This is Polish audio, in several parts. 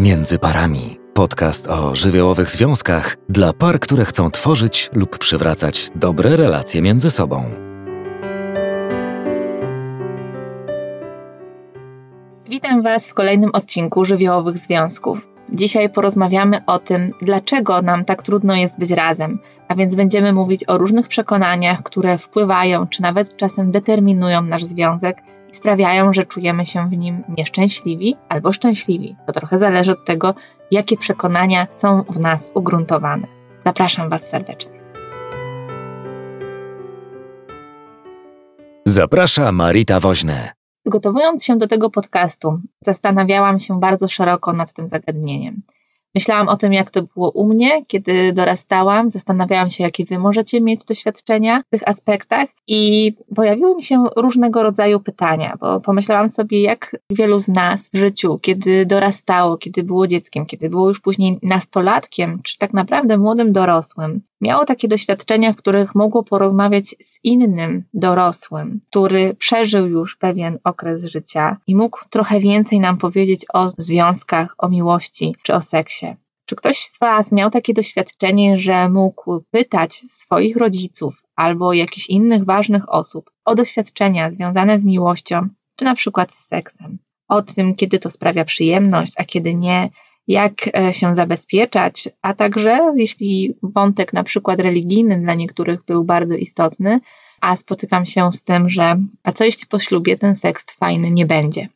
Między parami. Podcast o żywiołowych związkach dla par, które chcą tworzyć lub przywracać dobre relacje między sobą. Witam Was w kolejnym odcinku żywiołowych związków. Dzisiaj porozmawiamy o tym, dlaczego nam tak trudno jest być razem, a więc będziemy mówić o różnych przekonaniach, które wpływają czy nawet czasem determinują nasz związek i sprawiają, że czujemy się w nim nieszczęśliwi albo szczęśliwi. To trochę zależy od tego, jakie przekonania są w nas ugruntowane. Zapraszam Was serdecznie. Zaprasza Marita Woźne. Przygotowując się do tego podcastu, zastanawiałam się bardzo szeroko nad tym zagadnieniem. Myślałam o tym, jak to było u mnie, kiedy dorastałam. Zastanawiałam się, jakie wy możecie mieć doświadczenia w tych aspektach, i pojawiły mi się różnego rodzaju pytania, bo pomyślałam sobie, jak wielu z nas w życiu, kiedy dorastało, kiedy było dzieckiem, kiedy było już później nastolatkiem, czy tak naprawdę młodym dorosłym, miało takie doświadczenia, w których mogło porozmawiać z innym dorosłym, który przeżył już pewien okres życia i mógł trochę więcej nam powiedzieć o związkach, o miłości czy o seksie. Czy ktoś z Was miał takie doświadczenie, że mógł pytać swoich rodziców albo jakichś innych ważnych osób o doświadczenia związane z miłością, czy na przykład z seksem? O tym, kiedy to sprawia przyjemność, a kiedy nie, jak e, się zabezpieczać, a także jeśli wątek na przykład religijny dla niektórych był bardzo istotny, a spotykam się z tym, że a co jeśli po ślubie ten seks fajny nie będzie?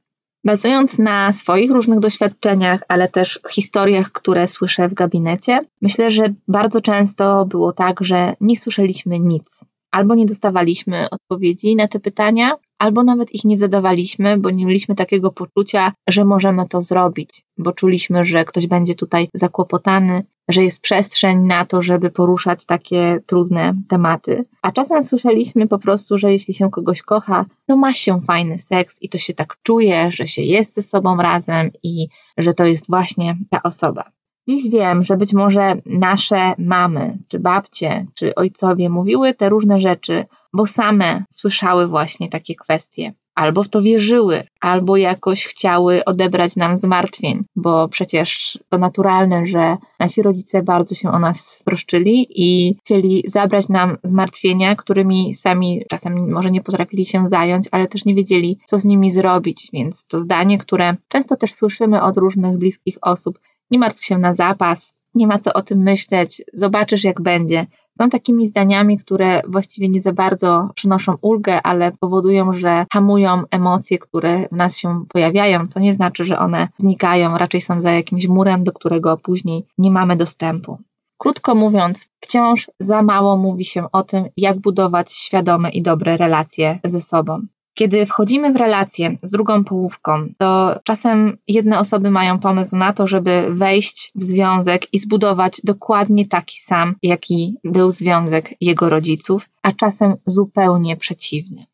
Bazując na swoich różnych doświadczeniach, ale też historiach, które słyszę w gabinecie, myślę, że bardzo często było tak, że nie słyszeliśmy nic. Albo nie dostawaliśmy odpowiedzi na te pytania, albo nawet ich nie zadawaliśmy, bo nie mieliśmy takiego poczucia, że możemy to zrobić, bo czuliśmy, że ktoś będzie tutaj zakłopotany, że jest przestrzeń na to, żeby poruszać takie trudne tematy. A czasem słyszeliśmy po prostu, że jeśli się kogoś kocha, to ma się fajny seks i to się tak czuje, że się jest ze sobą razem i że to jest właśnie ta osoba. Dziś wiem, że być może nasze mamy, czy babcie, czy ojcowie mówiły te różne rzeczy, bo same słyszały właśnie takie kwestie. Albo w to wierzyły, albo jakoś chciały odebrać nam zmartwień, bo przecież to naturalne, że nasi rodzice bardzo się o nas stroszczyli i chcieli zabrać nam zmartwienia, którymi sami czasem może nie potrafili się zająć, ale też nie wiedzieli, co z nimi zrobić. Więc to zdanie, które często też słyszymy od różnych bliskich osób, nie martw się na zapas, nie ma co o tym myśleć, zobaczysz jak będzie. Są takimi zdaniami, które właściwie nie za bardzo przynoszą ulgę, ale powodują, że hamują emocje, które w nas się pojawiają, co nie znaczy, że one znikają, raczej są za jakimś murem, do którego później nie mamy dostępu. Krótko mówiąc, wciąż za mało mówi się o tym, jak budować świadome i dobre relacje ze sobą. Kiedy wchodzimy w relację z drugą połówką, to czasem jedne osoby mają pomysł na to, żeby wejść w związek i zbudować dokładnie taki sam, jaki był związek jego rodziców, a czasem zupełnie przeciwny.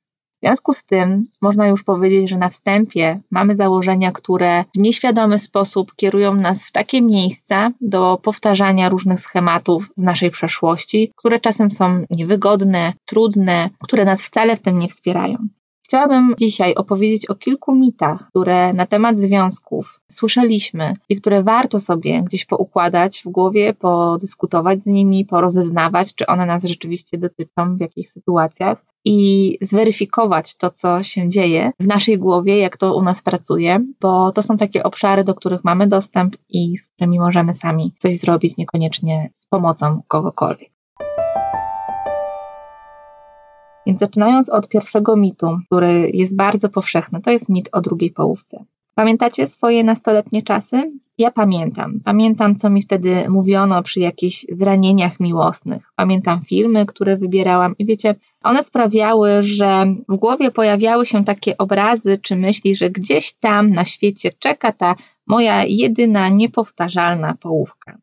W związku z tym można już powiedzieć, że na wstępie mamy założenia, które w nieświadomy sposób kierują nas w takie miejsca do powtarzania różnych schematów z naszej przeszłości, które czasem są niewygodne, trudne, które nas wcale w tym nie wspierają. Chciałabym dzisiaj opowiedzieć o kilku mitach, które na temat związków słyszeliśmy i które warto sobie gdzieś poukładać w głowie, podyskutować z nimi, porozeznawać, czy one nas rzeczywiście dotyczą, w jakich sytuacjach i zweryfikować to, co się dzieje w naszej głowie, jak to u nas pracuje, bo to są takie obszary, do których mamy dostęp i z którymi możemy sami coś zrobić, niekoniecznie z pomocą kogokolwiek. Więc zaczynając od pierwszego mitu, który jest bardzo powszechny, to jest mit o drugiej połówce. Pamiętacie swoje nastoletnie czasy? Ja pamiętam. Pamiętam, co mi wtedy mówiono przy jakichś zranieniach miłosnych. Pamiętam filmy, które wybierałam i wiecie, one sprawiały, że w głowie pojawiały się takie obrazy czy myśli, że gdzieś tam na świecie czeka ta moja jedyna, niepowtarzalna połówka.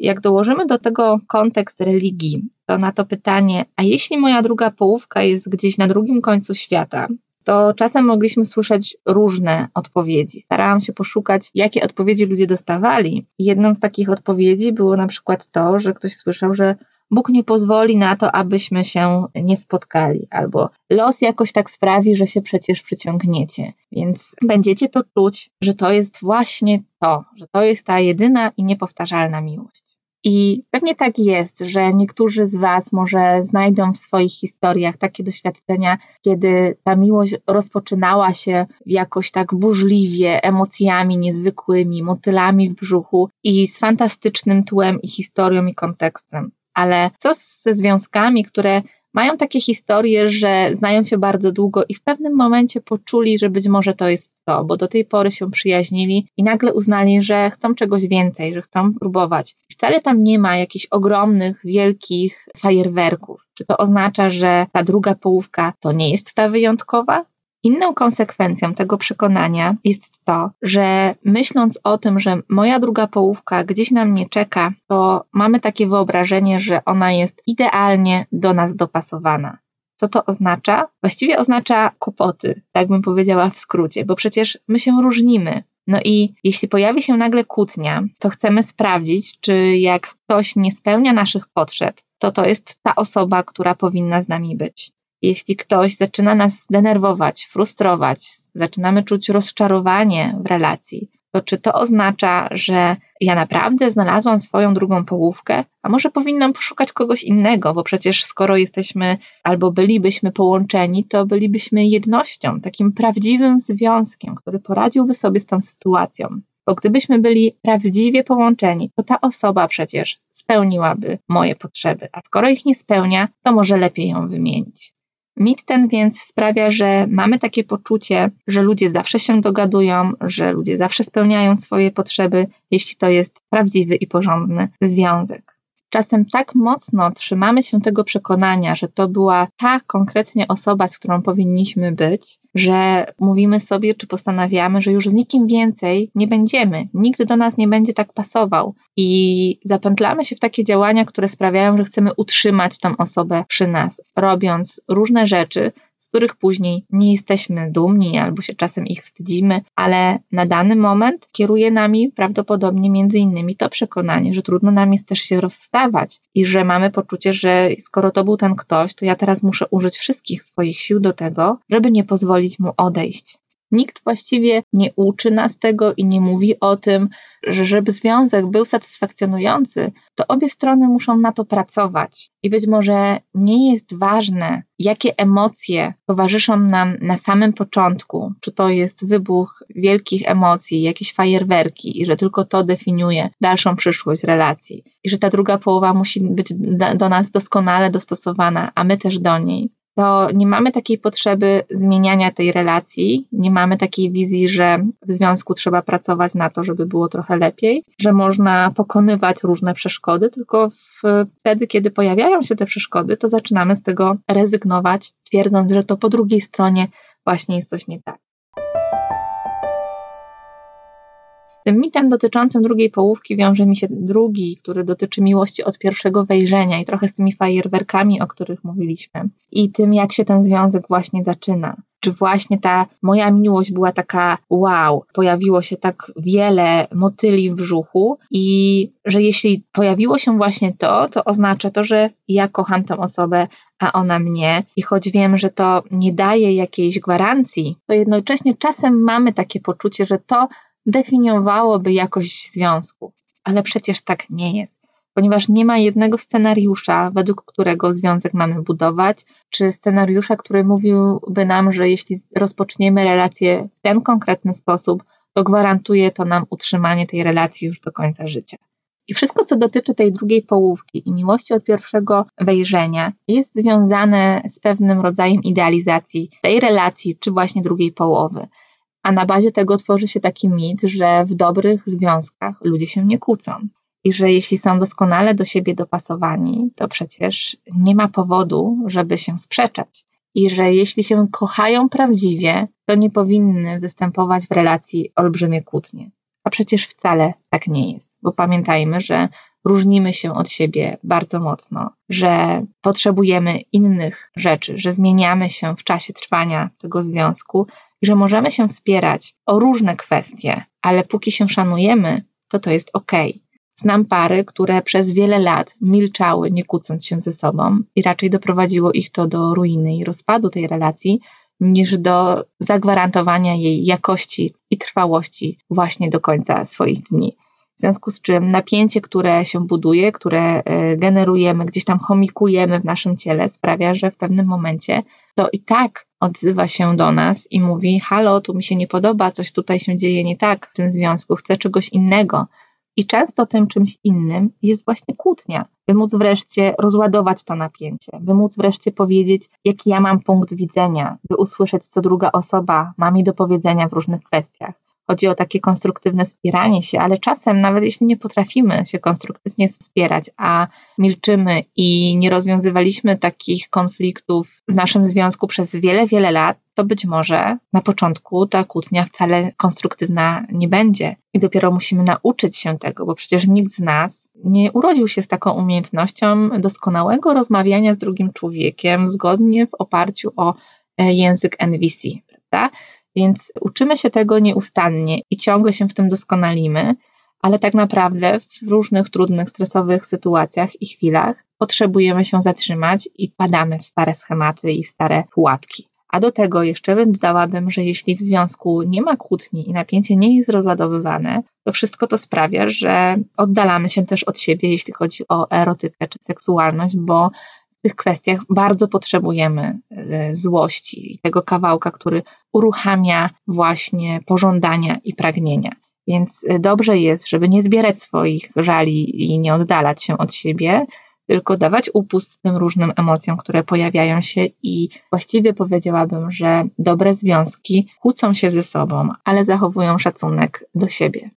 Jak dołożymy do tego kontekst religii, to na to pytanie, a jeśli moja druga połówka jest gdzieś na drugim końcu świata, to czasem mogliśmy słyszeć różne odpowiedzi. Starałam się poszukać, jakie odpowiedzi ludzie dostawali. Jedną z takich odpowiedzi było na przykład to, że ktoś słyszał, że Bóg nie pozwoli na to, abyśmy się nie spotkali, albo los jakoś tak sprawi, że się przecież przyciągniecie. Więc będziecie to czuć, że to jest właśnie to, że to jest ta jedyna i niepowtarzalna miłość. I pewnie tak jest, że niektórzy z Was może znajdą w swoich historiach takie doświadczenia, kiedy ta miłość rozpoczynała się jakoś tak burzliwie, emocjami niezwykłymi, motylami w brzuchu i z fantastycznym tłem i historią i kontekstem. Ale co ze związkami, które mają takie historie, że znają się bardzo długo i w pewnym momencie poczuli, że być może to jest to, bo do tej pory się przyjaźnili i nagle uznali, że chcą czegoś więcej, że chcą próbować. Wcale tam nie ma jakichś ogromnych, wielkich fajerwerków. Czy to oznacza, że ta druga połówka to nie jest ta wyjątkowa? Inną konsekwencją tego przekonania jest to, że myśląc o tym, że moja druga połówka gdzieś na mnie czeka, to mamy takie wyobrażenie, że ona jest idealnie do nas dopasowana. Co to oznacza? Właściwie oznacza kłopoty, tak bym powiedziała w skrócie, bo przecież my się różnimy. No i jeśli pojawi się nagle kłótnia, to chcemy sprawdzić, czy jak ktoś nie spełnia naszych potrzeb, to to jest ta osoba, która powinna z nami być. Jeśli ktoś zaczyna nas denerwować, frustrować, zaczynamy czuć rozczarowanie w relacji, to czy to oznacza, że ja naprawdę znalazłam swoją drugą połówkę, a może powinnam poszukać kogoś innego, bo przecież skoro jesteśmy albo bylibyśmy połączeni, to bylibyśmy jednością, takim prawdziwym związkiem, który poradziłby sobie z tą sytuacją. Bo gdybyśmy byli prawdziwie połączeni, to ta osoba przecież spełniłaby moje potrzeby, a skoro ich nie spełnia, to może lepiej ją wymienić. Mit ten więc sprawia, że mamy takie poczucie, że ludzie zawsze się dogadują, że ludzie zawsze spełniają swoje potrzeby, jeśli to jest prawdziwy i porządny związek. Czasem tak mocno trzymamy się tego przekonania, że to była ta konkretnie osoba, z którą powinniśmy być, że mówimy sobie czy postanawiamy, że już z nikim więcej nie będziemy, nikt do nas nie będzie tak pasował. I zapętlamy się w takie działania, które sprawiają, że chcemy utrzymać tą osobę przy nas, robiąc różne rzeczy, z których później nie jesteśmy dumni albo się czasem ich wstydzimy, ale na dany moment kieruje nami prawdopodobnie między innymi to przekonanie, że trudno nam jest też się rozstawać i że mamy poczucie, że skoro to był ten ktoś, to ja teraz muszę użyć wszystkich swoich sił do tego, żeby nie pozwolić mu odejść. Nikt właściwie nie uczy nas tego i nie mówi o tym, że żeby związek był satysfakcjonujący, to obie strony muszą na to pracować. I być może nie jest ważne, jakie emocje towarzyszą nam na samym początku, czy to jest wybuch wielkich emocji, jakieś fajerwerki, i że tylko to definiuje dalszą przyszłość relacji, i że ta druga połowa musi być do nas doskonale dostosowana, a my też do niej to nie mamy takiej potrzeby zmieniania tej relacji, nie mamy takiej wizji, że w związku trzeba pracować na to, żeby było trochę lepiej, że można pokonywać różne przeszkody, tylko wtedy, kiedy pojawiają się te przeszkody, to zaczynamy z tego rezygnować, twierdząc, że to po drugiej stronie właśnie jest coś nie tak. Tym mitem dotyczącym drugiej połówki wiąże mi się drugi, który dotyczy miłości od pierwszego wejrzenia i trochę z tymi fajerwerkami, o których mówiliśmy, i tym, jak się ten związek właśnie zaczyna. Czy właśnie ta moja miłość była taka wow, pojawiło się tak wiele motyli w brzuchu, i że jeśli pojawiło się właśnie to, to oznacza to, że ja kocham tę osobę, a ona mnie. I choć wiem, że to nie daje jakiejś gwarancji, to jednocześnie czasem mamy takie poczucie, że to definiowałoby jakość związku. Ale przecież tak nie jest, ponieważ nie ma jednego scenariusza, według którego związek mamy budować, czy scenariusza, który mówiłby nam, że jeśli rozpoczniemy relację w ten konkretny sposób, to gwarantuje to nam utrzymanie tej relacji już do końca życia. I wszystko, co dotyczy tej drugiej połówki i miłości od pierwszego wejrzenia, jest związane z pewnym rodzajem idealizacji tej relacji, czy właśnie drugiej połowy. A na bazie tego tworzy się taki mit, że w dobrych związkach ludzie się nie kłócą. I że jeśli są doskonale do siebie dopasowani, to przecież nie ma powodu, żeby się sprzeczać. I że jeśli się kochają prawdziwie, to nie powinny występować w relacji olbrzymie kłótnie. A przecież wcale tak nie jest, bo pamiętajmy, że różnimy się od siebie bardzo mocno, że potrzebujemy innych rzeczy, że zmieniamy się w czasie trwania tego związku i że możemy się wspierać o różne kwestie, ale póki się szanujemy, to to jest ok. Znam pary, które przez wiele lat milczały, nie kłócąc się ze sobą, i raczej doprowadziło ich to do ruiny i rozpadu tej relacji, niż do zagwarantowania jej jakości i trwałości właśnie do końca swoich dni. W związku z czym napięcie, które się buduje, które e, generujemy, gdzieś tam chomikujemy w naszym ciele, sprawia, że w pewnym momencie to i tak odzywa się do nas i mówi: Halo, tu mi się nie podoba, coś tutaj się dzieje nie tak w tym związku, chcę czegoś innego. I często tym czymś innym jest właśnie kłótnia, by móc wreszcie rozładować to napięcie, by móc wreszcie powiedzieć, jaki ja mam punkt widzenia, by usłyszeć, co druga osoba ma mi do powiedzenia w różnych kwestiach. Chodzi o takie konstruktywne wspieranie się, ale czasem, nawet jeśli nie potrafimy się konstruktywnie wspierać, a milczymy i nie rozwiązywaliśmy takich konfliktów w naszym związku przez wiele, wiele lat, to być może na początku ta kłótnia wcale konstruktywna nie będzie. I dopiero musimy nauczyć się tego, bo przecież nikt z nas nie urodził się z taką umiejętnością doskonałego rozmawiania z drugim człowiekiem zgodnie w oparciu o e, język NVC, prawda? Więc uczymy się tego nieustannie i ciągle się w tym doskonalimy, ale tak naprawdę w różnych trudnych, stresowych sytuacjach i chwilach potrzebujemy się zatrzymać i padamy w stare schematy i stare pułapki. A do tego jeszcze dodałabym, że jeśli w związku nie ma kłótni i napięcie nie jest rozładowywane, to wszystko to sprawia, że oddalamy się też od siebie, jeśli chodzi o erotykę czy seksualność, bo tych kwestiach bardzo potrzebujemy e, złości i tego kawałka, który uruchamia właśnie pożądania i pragnienia. Więc e, dobrze jest, żeby nie zbierać swoich żali i nie oddalać się od siebie, tylko dawać upust tym różnym emocjom, które pojawiają się i właściwie powiedziałabym, że dobre związki kłócą się ze sobą, ale zachowują szacunek do siebie.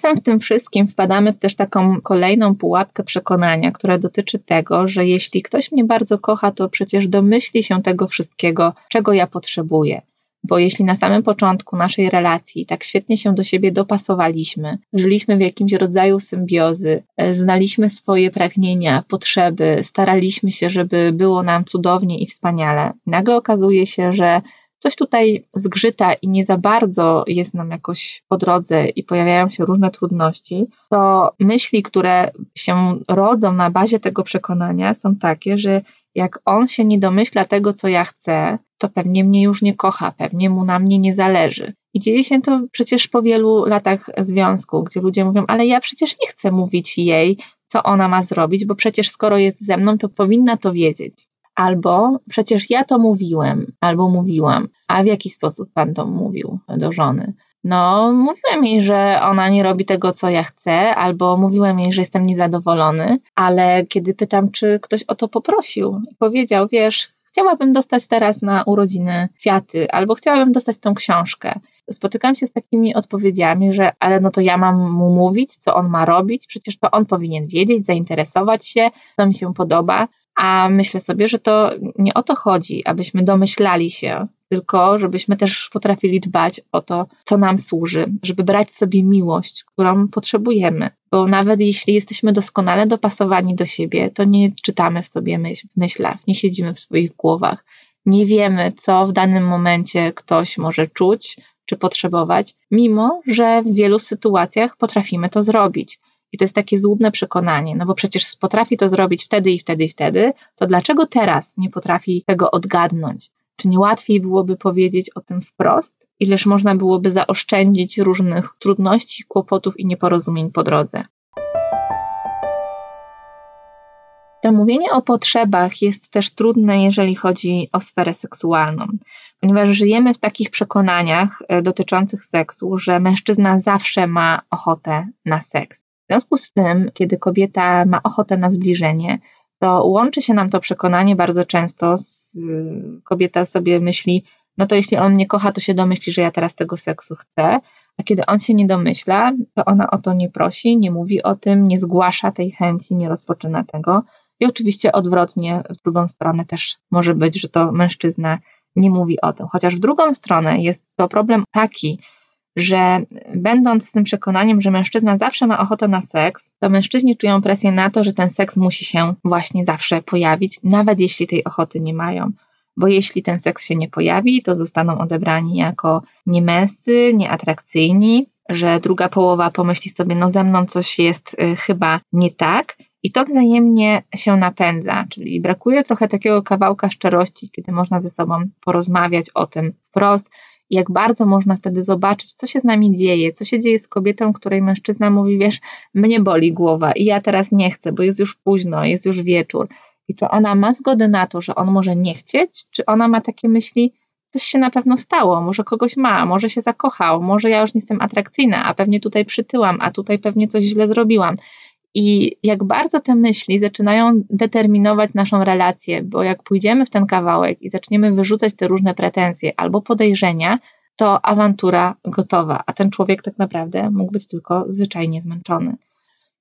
Czasem w tym wszystkim wpadamy w też taką kolejną pułapkę przekonania, która dotyczy tego, że jeśli ktoś mnie bardzo kocha, to przecież domyśli się tego wszystkiego, czego ja potrzebuję. Bo jeśli na samym początku naszej relacji tak świetnie się do siebie dopasowaliśmy, żyliśmy w jakimś rodzaju symbiozy, e, znaliśmy swoje pragnienia, potrzeby, staraliśmy się, żeby było nam cudownie i wspaniale, nagle okazuje się, że coś tutaj zgrzyta i nie za bardzo jest nam jakoś po drodze i pojawiają się różne trudności, to myśli, które się rodzą na bazie tego przekonania są takie, że jak on się nie domyśla tego, co ja chcę, to pewnie mnie już nie kocha, pewnie mu na mnie nie zależy. I dzieje się to przecież po wielu latach związku, gdzie ludzie mówią, ale ja przecież nie chcę mówić jej, co ona ma zrobić, bo przecież skoro jest ze mną, to powinna to wiedzieć. Albo przecież ja to mówiłem, albo mówiłam. A w jaki sposób pan to mówił do żony? No, mówiłem jej, że ona nie robi tego, co ja chcę, albo mówiłem jej, że jestem niezadowolony, ale kiedy pytam, czy ktoś o to poprosił, powiedział, wiesz, chciałabym dostać teraz na urodziny kwiaty, albo chciałabym dostać tą książkę. Spotykam się z takimi odpowiedziami, że ale no to ja mam mu mówić, co on ma robić, przecież to on powinien wiedzieć, zainteresować się, to mi się podoba. A myślę sobie, że to nie o to chodzi, abyśmy domyślali się, tylko żebyśmy też potrafili dbać o to, co nam służy, żeby brać sobie miłość, którą potrzebujemy. Bo nawet jeśli jesteśmy doskonale dopasowani do siebie, to nie czytamy w sobie myśl, w myślach, nie siedzimy w swoich głowach, nie wiemy, co w danym momencie ktoś może czuć czy potrzebować, mimo że w wielu sytuacjach potrafimy to zrobić. I to jest takie złudne przekonanie, no bo przecież potrafi to zrobić wtedy i wtedy i wtedy, to dlaczego teraz nie potrafi tego odgadnąć? Czy nie łatwiej byłoby powiedzieć o tym wprost? Ileż można byłoby zaoszczędzić różnych trudności, kłopotów i nieporozumień po drodze? To mówienie o potrzebach jest też trudne, jeżeli chodzi o sferę seksualną, ponieważ żyjemy w takich przekonaniach e, dotyczących seksu, że mężczyzna zawsze ma ochotę na seks. W związku z czym, kiedy kobieta ma ochotę na zbliżenie, to łączy się nam to przekonanie bardzo często. Z, kobieta sobie myśli, no to jeśli on mnie kocha, to się domyśli, że ja teraz tego seksu chcę. A kiedy on się nie domyśla, to ona o to nie prosi, nie mówi o tym, nie zgłasza tej chęci, nie rozpoczyna tego. I oczywiście odwrotnie, w drugą stronę też może być, że to mężczyzna nie mówi o tym. Chociaż w drugą stronę jest to problem taki, że będąc z tym przekonaniem, że mężczyzna zawsze ma ochotę na seks, to mężczyźni czują presję na to, że ten seks musi się właśnie zawsze pojawić, nawet jeśli tej ochoty nie mają. Bo jeśli ten seks się nie pojawi, to zostaną odebrani jako niemęscy, nieatrakcyjni, że druga połowa pomyśli sobie, no ze mną coś jest y, chyba nie tak. I to wzajemnie się napędza, czyli brakuje trochę takiego kawałka szczerości, kiedy można ze sobą porozmawiać o tym wprost, jak bardzo można wtedy zobaczyć, co się z nami dzieje, co się dzieje z kobietą, której mężczyzna mówi, wiesz, mnie boli głowa i ja teraz nie chcę, bo jest już późno, jest już wieczór. I czy ona ma zgodę na to, że on może nie chcieć, czy ona ma takie myśli, coś się na pewno stało, może kogoś ma, może się zakochał, może ja już nie jestem atrakcyjna, a pewnie tutaj przytyłam, a tutaj pewnie coś źle zrobiłam. I jak bardzo te myśli zaczynają determinować naszą relację, bo jak pójdziemy w ten kawałek i zaczniemy wyrzucać te różne pretensje albo podejrzenia, to awantura gotowa, a ten człowiek tak naprawdę mógł być tylko zwyczajnie zmęczony.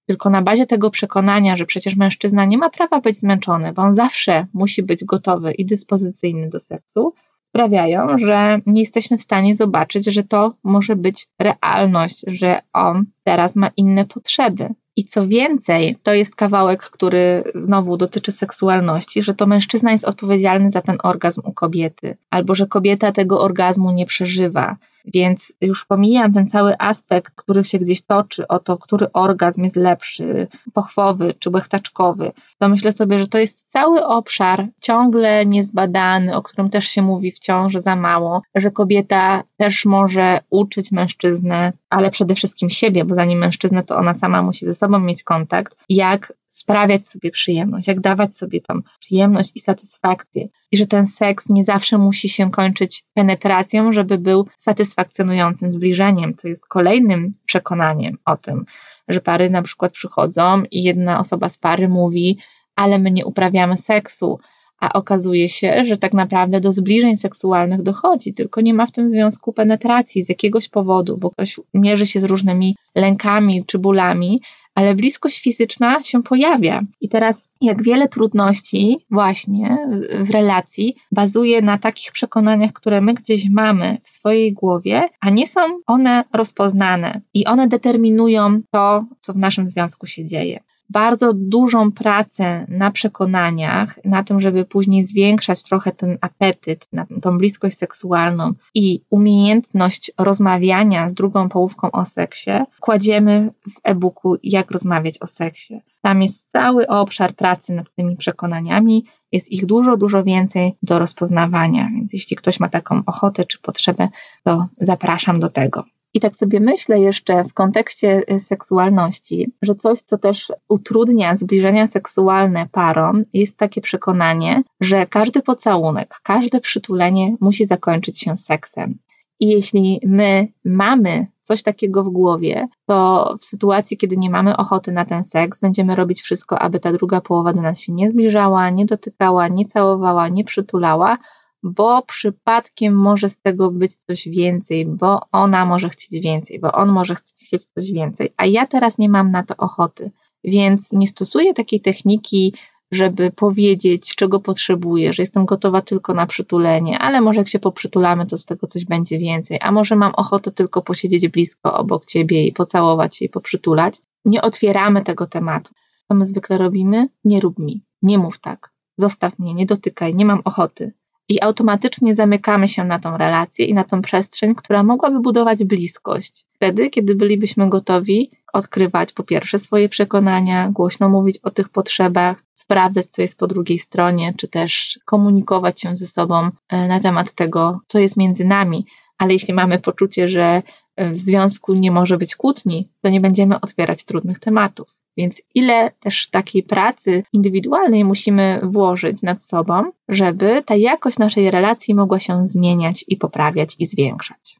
Tylko na bazie tego przekonania, że przecież mężczyzna nie ma prawa być zmęczony, bo on zawsze musi być gotowy i dyspozycyjny do seksu, sprawiają, że nie jesteśmy w stanie zobaczyć, że to może być realność, że on teraz ma inne potrzeby. I co więcej, to jest kawałek, który znowu dotyczy seksualności, że to mężczyzna jest odpowiedzialny za ten orgazm u kobiety, albo że kobieta tego orgazmu nie przeżywa. Więc już pomijam ten cały aspekt, który się gdzieś toczy o to, który orgazm jest lepszy, pochwowy czy łechtaczkowy, to myślę sobie, że to jest cały obszar ciągle niezbadany, o którym też się mówi wciąż za mało, że kobieta też może uczyć mężczyznę, ale przede wszystkim siebie, bo zanim mężczyznę, to ona sama musi ze sobą mieć kontakt, jak sprawiać sobie przyjemność, jak dawać sobie tą przyjemność i satysfakcję. I że ten seks nie zawsze musi się kończyć penetracją, żeby był satysfakcjonującym zbliżeniem. To jest kolejnym przekonaniem o tym, że pary na przykład przychodzą i jedna osoba z pary mówi, ale my nie uprawiamy seksu, a okazuje się, że tak naprawdę do zbliżeń seksualnych dochodzi, tylko nie ma w tym związku penetracji z jakiegoś powodu, bo ktoś mierzy się z różnymi lękami czy bólami, ale bliskość fizyczna się pojawia. I teraz, jak wiele trudności, właśnie w relacji, bazuje na takich przekonaniach, które my gdzieś mamy w swojej głowie, a nie są one rozpoznane i one determinują to, co w naszym związku się dzieje bardzo dużą pracę na przekonaniach, na tym, żeby później zwiększać trochę ten apetyt, na tą bliskość seksualną i umiejętność rozmawiania z drugą połówką o seksie, kładziemy w e-booku Jak rozmawiać o seksie. Tam jest cały obszar pracy nad tymi przekonaniami, jest ich dużo, dużo więcej do rozpoznawania, więc jeśli ktoś ma taką ochotę czy potrzebę, to zapraszam do tego. I tak sobie myślę jeszcze w kontekście y, seksualności, że coś, co też utrudnia zbliżenia seksualne parom, jest takie przekonanie, że każdy pocałunek, każde przytulenie musi zakończyć się seksem. I jeśli my mamy coś takiego w głowie, to w sytuacji, kiedy nie mamy ochoty na ten seks, będziemy robić wszystko, aby ta druga połowa do nas się nie zbliżała, nie dotykała, nie całowała, nie przytulała, bo przypadkiem może z tego być coś więcej, bo ona może chcieć więcej, bo on może chcieć coś więcej, a ja teraz nie mam na to ochoty. Więc nie stosuję takiej techniki, żeby powiedzieć, czego potrzebuję, że jestem gotowa tylko na przytulenie, ale może jak się poprzytulamy, to z tego coś będzie więcej, a może mam ochotę tylko posiedzieć blisko obok ciebie i pocałować się i poprzytulać. Nie otwieramy tego tematu. Co my zwykle robimy? Nie rób mi, nie mów tak, zostaw mnie, nie dotykaj, nie mam ochoty i automatycznie zamykamy się na tą relację i na tą przestrzeń, która mogłaby budować bliskość. Wtedy, kiedy bylibyśmy gotowi odkrywać po pierwsze swoje przekonania, głośno mówić o tych potrzebach, sprawdzać, co jest po drugiej stronie, czy też komunikować się ze sobą e, na temat tego, co jest między nami. Ale jeśli mamy poczucie, że w związku nie może być kłótni, to nie będziemy otwierać trudnych tematów. Więc ile też takiej pracy indywidualnej musimy włożyć nad sobą, żeby ta jakość naszej relacji mogła się zmieniać i poprawiać i zwiększać.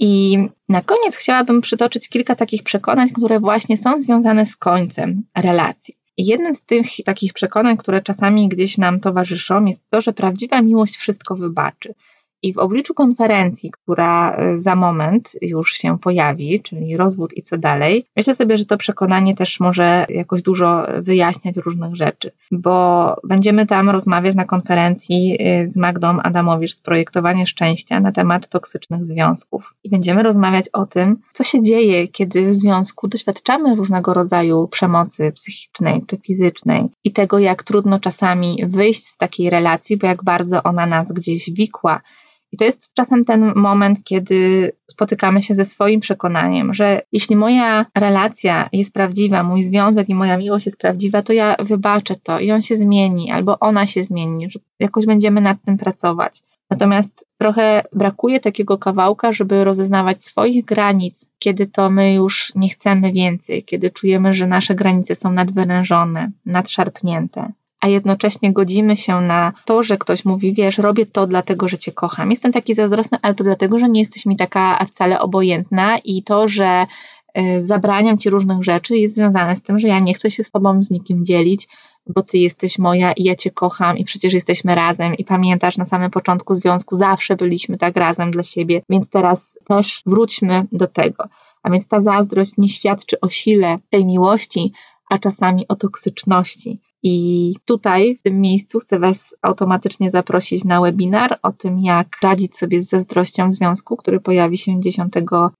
I na koniec chciałabym przytoczyć kilka takich przekonań, które właśnie są związane z końcem relacji. Jednym z tych takich przekonań, które czasami gdzieś nam towarzyszą, jest to, że prawdziwa miłość wszystko wybaczy. I w obliczu konferencji, która e, za moment już się pojawi, czyli rozwód i co dalej, myślę sobie, że to przekonanie też może jakoś dużo wyjaśniać różnych rzeczy, bo będziemy tam rozmawiać na konferencji e, z Magdą Adamowicz z Projektowanie Szczęścia na temat toksycznych związków. I będziemy rozmawiać o tym, co się dzieje, kiedy w związku doświadczamy różnego rodzaju przemocy psychicznej czy fizycznej i tego, jak trudno czasami wyjść z takiej relacji, bo jak bardzo ona nas gdzieś wikła I to jest czasem ten moment, kiedy spotykamy się ze swoim przekonaniem, że jeśli moja relacja jest prawdziwa, mój związek i moja miłość jest prawdziwa, to ja wybaczę to i on się zmieni, albo ona się zmieni, że jakoś będziemy nad tym pracować. Natomiast trochę brakuje takiego kawałka, żeby rozeznawać swoich granic, kiedy to my już nie chcemy więcej, kiedy czujemy, że nasze granice są nadwyrężone, nadszarpnięte a jednocześnie godzimy się na to, że ktoś mówi, wiesz, robię to dlatego, że cię kocham. Jestem taki zazdrosny, ale to dlatego, że nie jesteś mi taka wcale obojętna i to, że y, zabraniam ci różnych rzeczy jest związane z tym, że ja nie chcę się z tobą z nikim dzielić, bo ty jesteś moja i ja cię kocham i przecież jesteśmy razem i pamiętasz na samym początku związku zawsze byliśmy tak razem dla siebie, więc teraz też wróćmy do tego. A więc ta zazdrość nie świadczy o sile tej miłości, a czasami o toksyczności. I tutaj, w tym miejscu, chcę Was automatycznie zaprosić na webinar o tym, jak radzić sobie z zazdrością w związku, który pojawi się 10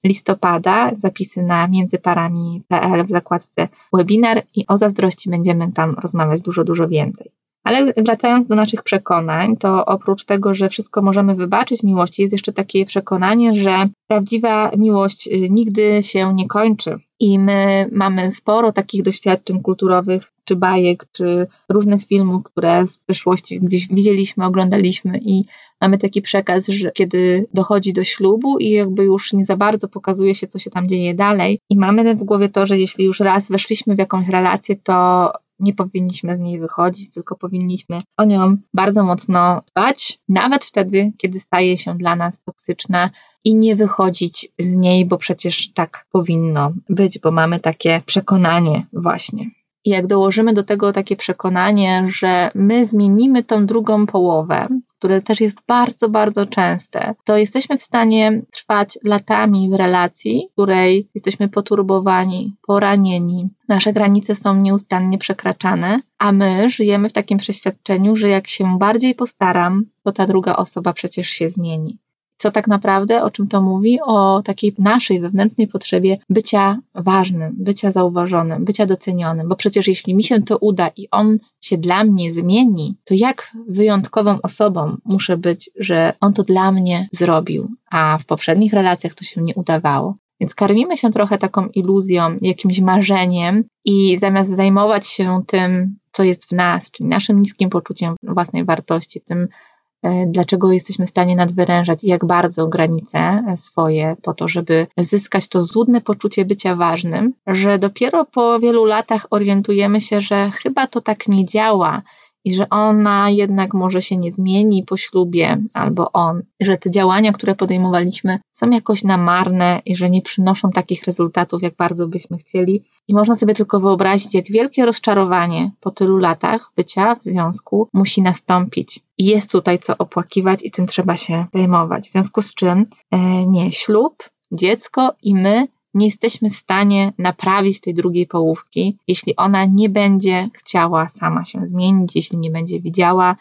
listopada. Zapisy na międzyparami.pl w zakładce webinar i o zazdrości będziemy tam rozmawiać dużo, dużo więcej. Ale wracając do naszych przekonań, to oprócz tego, że wszystko możemy wybaczyć miłości, jest jeszcze takie przekonanie, że prawdziwa miłość y, nigdy się nie kończy. I my mamy sporo takich doświadczeń kulturowych, czy bajek, czy różnych filmów, które z przeszłości gdzieś widzieliśmy, oglądaliśmy i mamy taki przekaz, że kiedy dochodzi do ślubu i jakby już nie za bardzo pokazuje się, co się tam dzieje dalej i mamy w głowie to, że jeśli już raz weszliśmy w jakąś relację, to nie powinniśmy z niej wychodzić, tylko powinniśmy o nią bardzo mocno dbać, nawet wtedy, kiedy staje się dla nas toksyczna i nie wychodzić z niej, bo przecież tak powinno być, bo mamy takie przekonanie właśnie. I jak dołożymy do tego takie przekonanie, że my zmienimy tą drugą połowę, które też jest bardzo, bardzo częste, to jesteśmy w stanie trwać latami w relacji, w której jesteśmy poturbowani, poranieni, nasze granice są nieustannie przekraczane, a my żyjemy w takim przeświadczeniu, że jak się bardziej postaram, to ta druga osoba przecież się zmieni co tak naprawdę, o czym to mówi? O takiej naszej wewnętrznej potrzebie bycia ważnym, bycia zauważonym, bycia docenionym, bo przecież jeśli mi się to uda i on się dla mnie zmieni, to jak wyjątkową osobą muszę być, że on to dla mnie zrobił, a w poprzednich relacjach to się nie udawało. Więc karmimy się trochę taką iluzją, jakimś marzeniem i zamiast zajmować się tym, co jest w nas, czyli naszym niskim poczuciem własnej wartości, tym dlaczego jesteśmy w stanie nadwyrężać i jak bardzo granice swoje po to, żeby zyskać to złudne poczucie bycia ważnym, że dopiero po wielu latach orientujemy się, że chyba to tak nie działa i że ona jednak może się nie zmieni po ślubie, albo on, że te działania, które podejmowaliśmy, są jakoś namarne i że nie przynoszą takich rezultatów, jak bardzo byśmy chcieli. I można sobie tylko wyobrazić, jak wielkie rozczarowanie po tylu latach bycia w związku musi nastąpić. I jest tutaj co opłakiwać i tym trzeba się zajmować. W związku z czym e, nie ślub, dziecko i my nie jesteśmy w stanie naprawić tej drugiej połówki, jeśli ona nie będzie chciała sama się zmienić, jeśli nie będzie widziała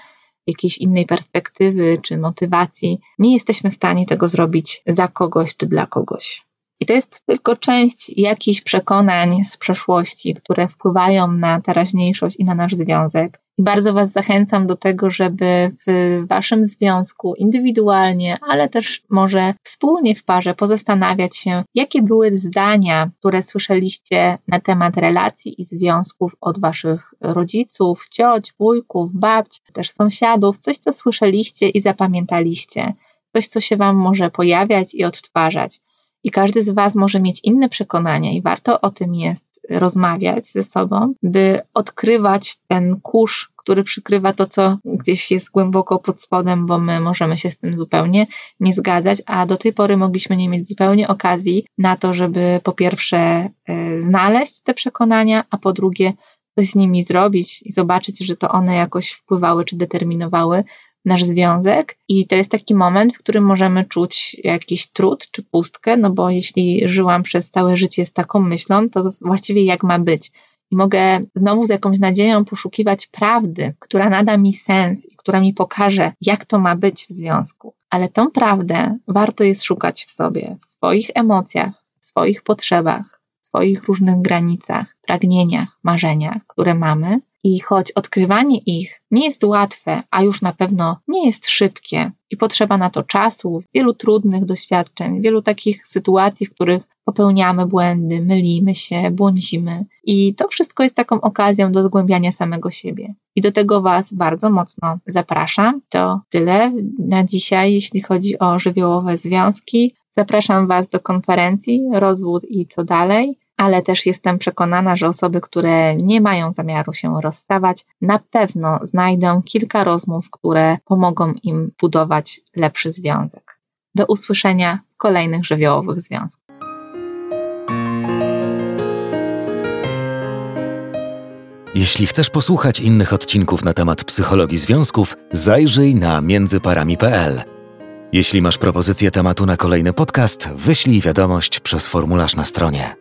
jakiejś innej perspektywy czy motywacji. Nie jesteśmy w stanie tego zrobić za kogoś czy dla kogoś. I to jest tylko część jakichś przekonań z przeszłości, które wpływają na teraźniejszość i na nasz związek. Bardzo Was zachęcam do tego, żeby w Waszym związku indywidualnie, ale też może wspólnie w parze pozastanawiać się, jakie były zdania, które słyszeliście na temat relacji i związków od Waszych rodziców, cioć, wujków, babć, też sąsiadów, coś, co słyszeliście i zapamiętaliście, coś, co się Wam może pojawiać i odtwarzać. I każdy z Was może mieć inne przekonania, i warto o tym jest rozmawiać ze sobą, by odkrywać ten kurz, który przykrywa to, co gdzieś jest głęboko pod spodem, bo my możemy się z tym zupełnie nie zgadzać, a do tej pory mogliśmy nie mieć zupełnie okazji na to, żeby po pierwsze e, znaleźć te przekonania, a po drugie coś z nimi zrobić i zobaczyć, że to one jakoś wpływały czy determinowały nasz związek i to jest taki moment, w którym możemy czuć jakiś trud czy pustkę, no bo jeśli żyłam przez całe życie z taką myślą, to właściwie jak ma być? I mogę znowu z jakąś nadzieją poszukiwać prawdy, która nada mi sens i która mi pokaże, jak to ma być w związku. Ale tą prawdę warto jest szukać w sobie, w swoich emocjach, w swoich potrzebach, w swoich różnych granicach, pragnieniach, marzeniach, które mamy I choć odkrywanie ich nie jest łatwe, a już na pewno nie jest szybkie i potrzeba na to czasu, wielu trudnych doświadczeń, wielu takich sytuacji, w których popełniamy błędy, mylimy się, błądzimy. I to wszystko jest taką okazją do zgłębiania samego siebie. I do tego Was bardzo mocno zapraszam. To tyle na dzisiaj, jeśli chodzi o żywiołowe związki. Zapraszam Was do konferencji Rozwód i co dalej ale też jestem przekonana, że osoby, które nie mają zamiaru się rozstawać, na pewno znajdą kilka rozmów, które pomogą im budować lepszy związek. Do usłyszenia w kolejnych żywiołowych związkach. Jeśli chcesz posłuchać innych odcinków na temat psychologii związków, zajrzyj na międzyparami.pl. Jeśli masz propozycję tematu na kolejny podcast, wyślij wiadomość przez formularz na stronie.